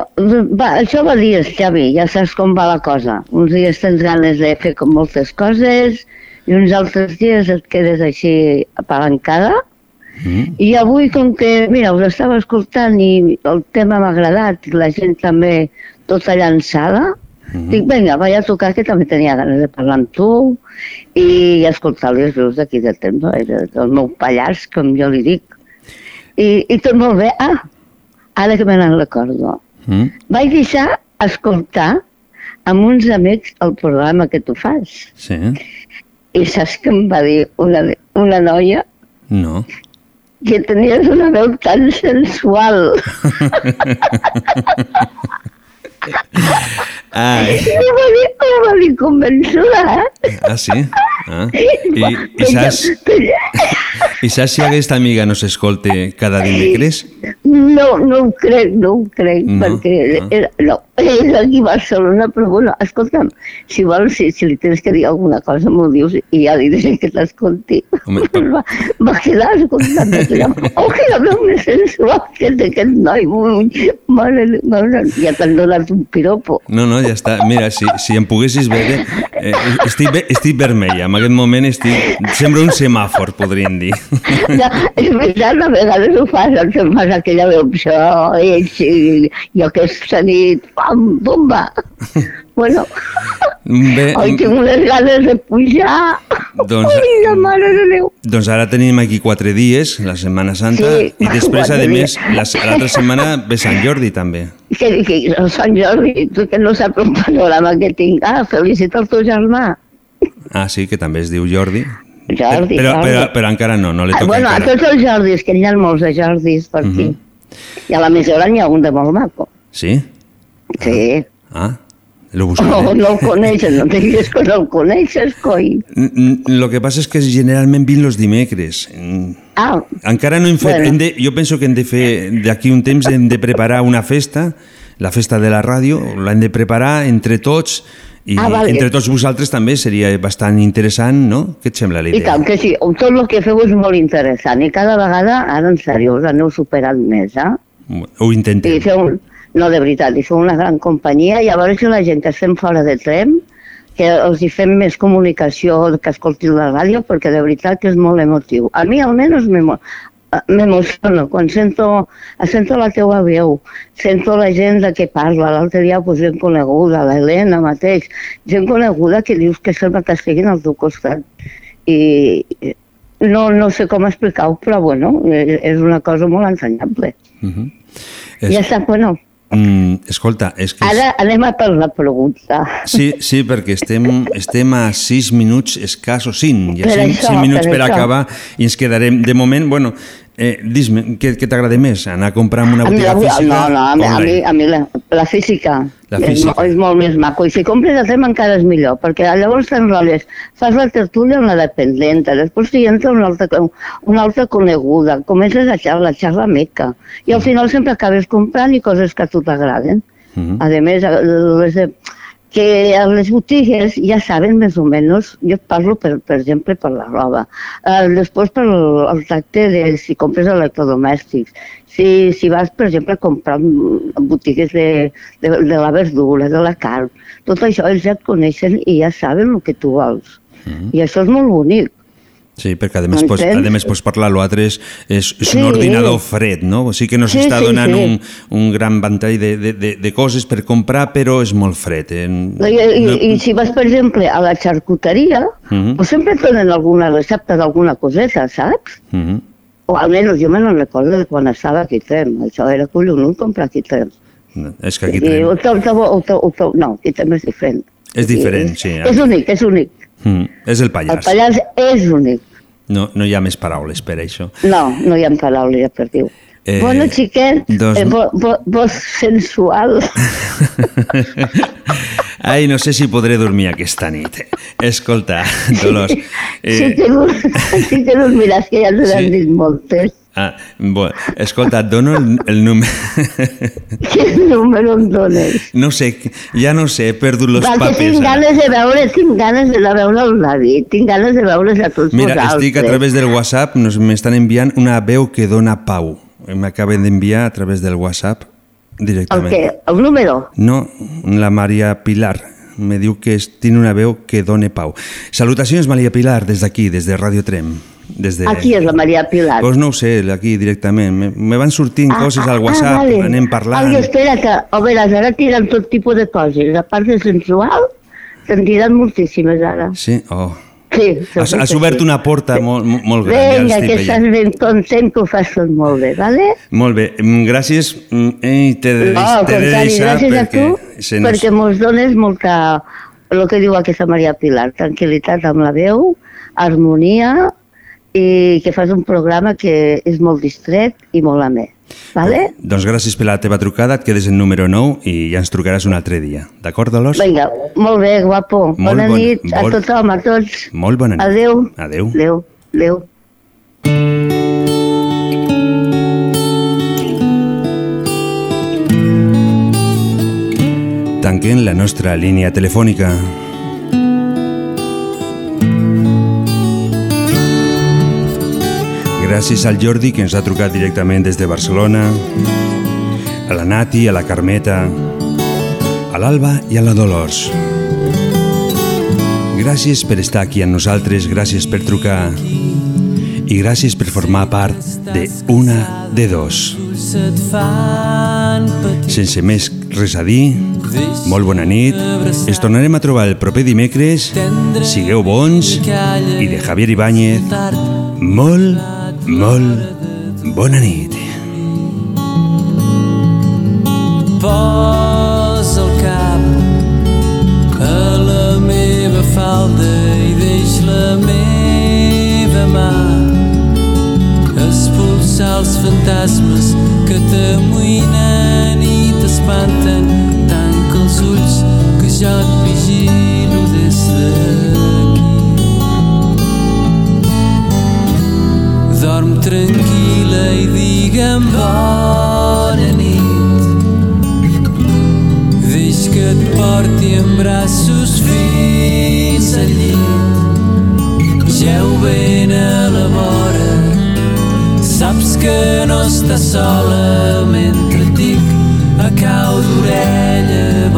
va, això va dies, Xavi, ja saps com va la cosa. Uns dies tens ganes de fer com moltes coses i uns altres dies et quedes així apalancada. Mm. I avui, com que, mira, us estava escoltant i el tema m'ha agradat la gent també tota llançada, Mm. dic, vinga, vaig a tocar, que també tenia ganes de parlar amb tu i escoltar les veus d'aquí del temps, eh, de- del meu pallars, com jo li dic. I, i tot molt bé. Ah, ara que me n'en recordo. Mm. Vaig deixar escoltar amb uns amics el programa que tu fas. Sí. I saps què em va dir una, una noia? No. Que tenies una veu tan sensual. Ai. I va dir, em va dir convençuda, eh? Ah, sí? Ah. *laughs* I, i, saps, *laughs* I saps si aquesta amiga no s'escolte cada dimecres? No, no ho crec, no ho crec, No? perquè Ah. era, no, és aquí a Barcelona, però bueno, escolta'm, si vols, si, si li tens que dir alguna cosa, m'ho dius i ja li diré que t'escolti. *laughs* Va, va quedar escoltant aquella... Oh, que la veu més sensual que té aquest noi. Mare, mare, ja t'han donat un piropo. No, no, ja està. Mira, si, si em poguessis veure, eh, estic, ve- estic vermella. En aquest moment estic... Sembla un semàfor, podríem dir. *laughs* Ja, és veritat, a vegades ho fas, em fas aquella veu, això, ets, i, i aquesta nit, pam, bomba. *laughs* Bueno, Bé, *laughs* oi, tinc unes ganes de pujar. Doncs- Ai, la mare de Déu. doncs ara tenim aquí quatre dies, la Setmana Santa, Sí, i després, a més, l'altra setmana ve Sant Jordi, també. *laughs* Que, que el Sant Jordi, tu que no saps un panorama que tinc. Ah, felicita el teu germà. Ah, sí, que també es diu Jordi. Jordi, però, Jordi. però, però encara no, no li Ah, toca bueno, a encara. tots els Jordis, que hi ha molts de Jordis per aquí. Mhm. I a la Mesura n'hi ha un de molt maco. Sí? Sí. Ah, lo buscaré. no el coneixes, no diguis que no el coneixes, coi. Lo que passa és que generalment vinc los dimecres. Ah, Encara no hem fet... Bueno. Hem de, jo penso que hem de fer... D'aquí un temps hem de preparar una festa, la festa de la ràdio, l'hem de preparar entre tots i Ah, vale. entre tots vosaltres també seria bastant interessant, no? Què et sembla la i idea? tant que sí, tot el que feu és molt interessant i cada vegada, ara en sèrio, us aneu superant més, eh? Ho intentem. I feu, no, de veritat, i feu una gran companyia i a veure si la gent que estem fora de tren que els hi fem més comunicació que escoltin la ràdio perquè de veritat que és molt emotiu. A mi almenys m'emo- eh, m'emociono quan sento, sento la teua veu, sento la gent de què parla. L'altre dia pues, gent coneguda, l'Helena mateix, gent coneguda que dius que sembla que estiguin al teu costat. I no, no sé com explicar-ho, però bueno, és és una cosa molt ensenyable. Mhm. És... Ja està, bueno, Mm, escolta, és que... ara anem a per la pregunta. Sí, sí, perquè estem, estem a 6 minuts escassos, 5, ja Per 5, això, 5 minuts per per, això. acabar i ens quedarem, de moment, bueno, eh, dis-me, què, què t'agrada més? Anar a comprar en una A mi botiga la, física? no, no, a mi, a mi, a mi la, la física, La és, física. mo- és molt més maco. I si compres a tema encara és millor, perquè llavors t'enrotlles, fas la tertúlia amb la dependenta, després t'hi entra una altra, una altra coneguda, comences a xerrar, xerrar mica, i al final sempre acabes comprant i coses que a tu t'agraden. Mhm. A més, les, de- que a les botigues ja saben més o menys, jo et parlo per, per exemple per la roba, eh, després per el, el tracte de si compres electrodomèstics, si, si vas per exemple a comprar botigues de, de, de la verdura, de la carn, tot això ells ja et coneixen i ja saben el que tu vols. Mhm. I això és molt bonic. Sí, perquè a més, pots, a més pots parlar, l'altre és, és, és Sí. un ordinador fred, no? O sigui que no Sí, s'està sí, donant sí. Un, un gran ventall de, de, de, de coses per comprar, però és molt fred. Eh? No, I, i, I si vas, per exemple, a la xarcuteria, Mhm. pues sempre et donen alguna recepta d'alguna coseta, saps? Mhm. O almenys jo me no recordo de quan estava aquí Trem. Això era collonut comprar aquí Trem. No, és que aquí el teu, el teu, el teu, el teu, no, aquí Trem és diferent. És diferent, sí. És únic, és únic. Mm, és el El pallars. Pallars és únic. No, no hi ha més paraules per això. No, no hi ha paraules per dir-ho. Eh, bueno, xiquet, doncs- eh, vo, vo, vos sensual. *laughs* Ai, no sé si podré dormir aquesta nit. Escolta, Dolors... Eh... Sí, que, *laughs* sí que dormiràs, que ja ens n'han Sí. dit moltes. Ah, bueno, escolta, et dono el, el número... Quin número em dones? No sé, ja no sé, he perdut que papers. tinc ara. ganes de veure, tinc ganes de veure el David, tinc ganes de veure's a tots Mira, vosaltres. estic a través del WhatsApp, nos m'estan enviant una veu que dona pau. M'acaben d'enviar a través del WhatsApp El directament. què? El número? No, la Maria Pilar. Me diu que es, tiene una veu que done pau. Salutacions, Maria Pilar, des d'aquí, des de Radio Trem. Des de... Aquí és la Maria Pilar. Pues no ho sé, aquí directament. Me, me van sortint Ah, coses al ah, WhatsApp, vale. anem parlant. Ai, espera, que, a veure, ara tiren tot tipus de coses. A part de sensual, se'n tiren moltíssimes ara. Sí, oh. Sí, Has, has obert sí. una porta molt, molt- molt gran, ja Vinga, l'estic que estàs ben content que ho fas tot molt bé, vale? Molt bé, mm, gràcies. Eh, te, No, al te de deixar gràcies a perquè... tu, se nos- perquè mos dones molta, el que diu aquesta Maria Pilar, tranquil·litat amb la veu, harmonia i que fas un programa que és molt distret i molt amè. Vale? Doncs gràcies per la teva trucada, et quedes en número 9 i ja ens trucaràs un altre dia. D'acord, Dolors? Vinga, molt bé, guapo. Molt Bona bon- nit a molt- tothom, a tots. Molt bona nit. Adéu. Adéu. Adéu. Adéu. Tanquem la nostra línia telefònica. Gràcies al Jordi, que ens ha trucat directament des de Barcelona, a la Nati, a la Carmeta, a l'Alba i a la Dolors. Gràcies per estar aquí amb nosaltres, gràcies per trucar i gràcies per formar part de Una de Dos. Sense més res a dir, molt bona nit. Ens tornarem a trobar el proper dimecres. Sigueu bons i de Javier Ibáñez, molt, molt bona nit. Posa el cap a la meva falda i deix la meva mà expulsar els fantasmes que t'amoïnen i t'espanten tanca els ulls que jo et vigilo des d'aquí tranquil·la i digue'm bona nit. Deix que et porti en braços fins al llit. Geu ben a la vora, saps que no estàs sola mentre et dic a cau d'orella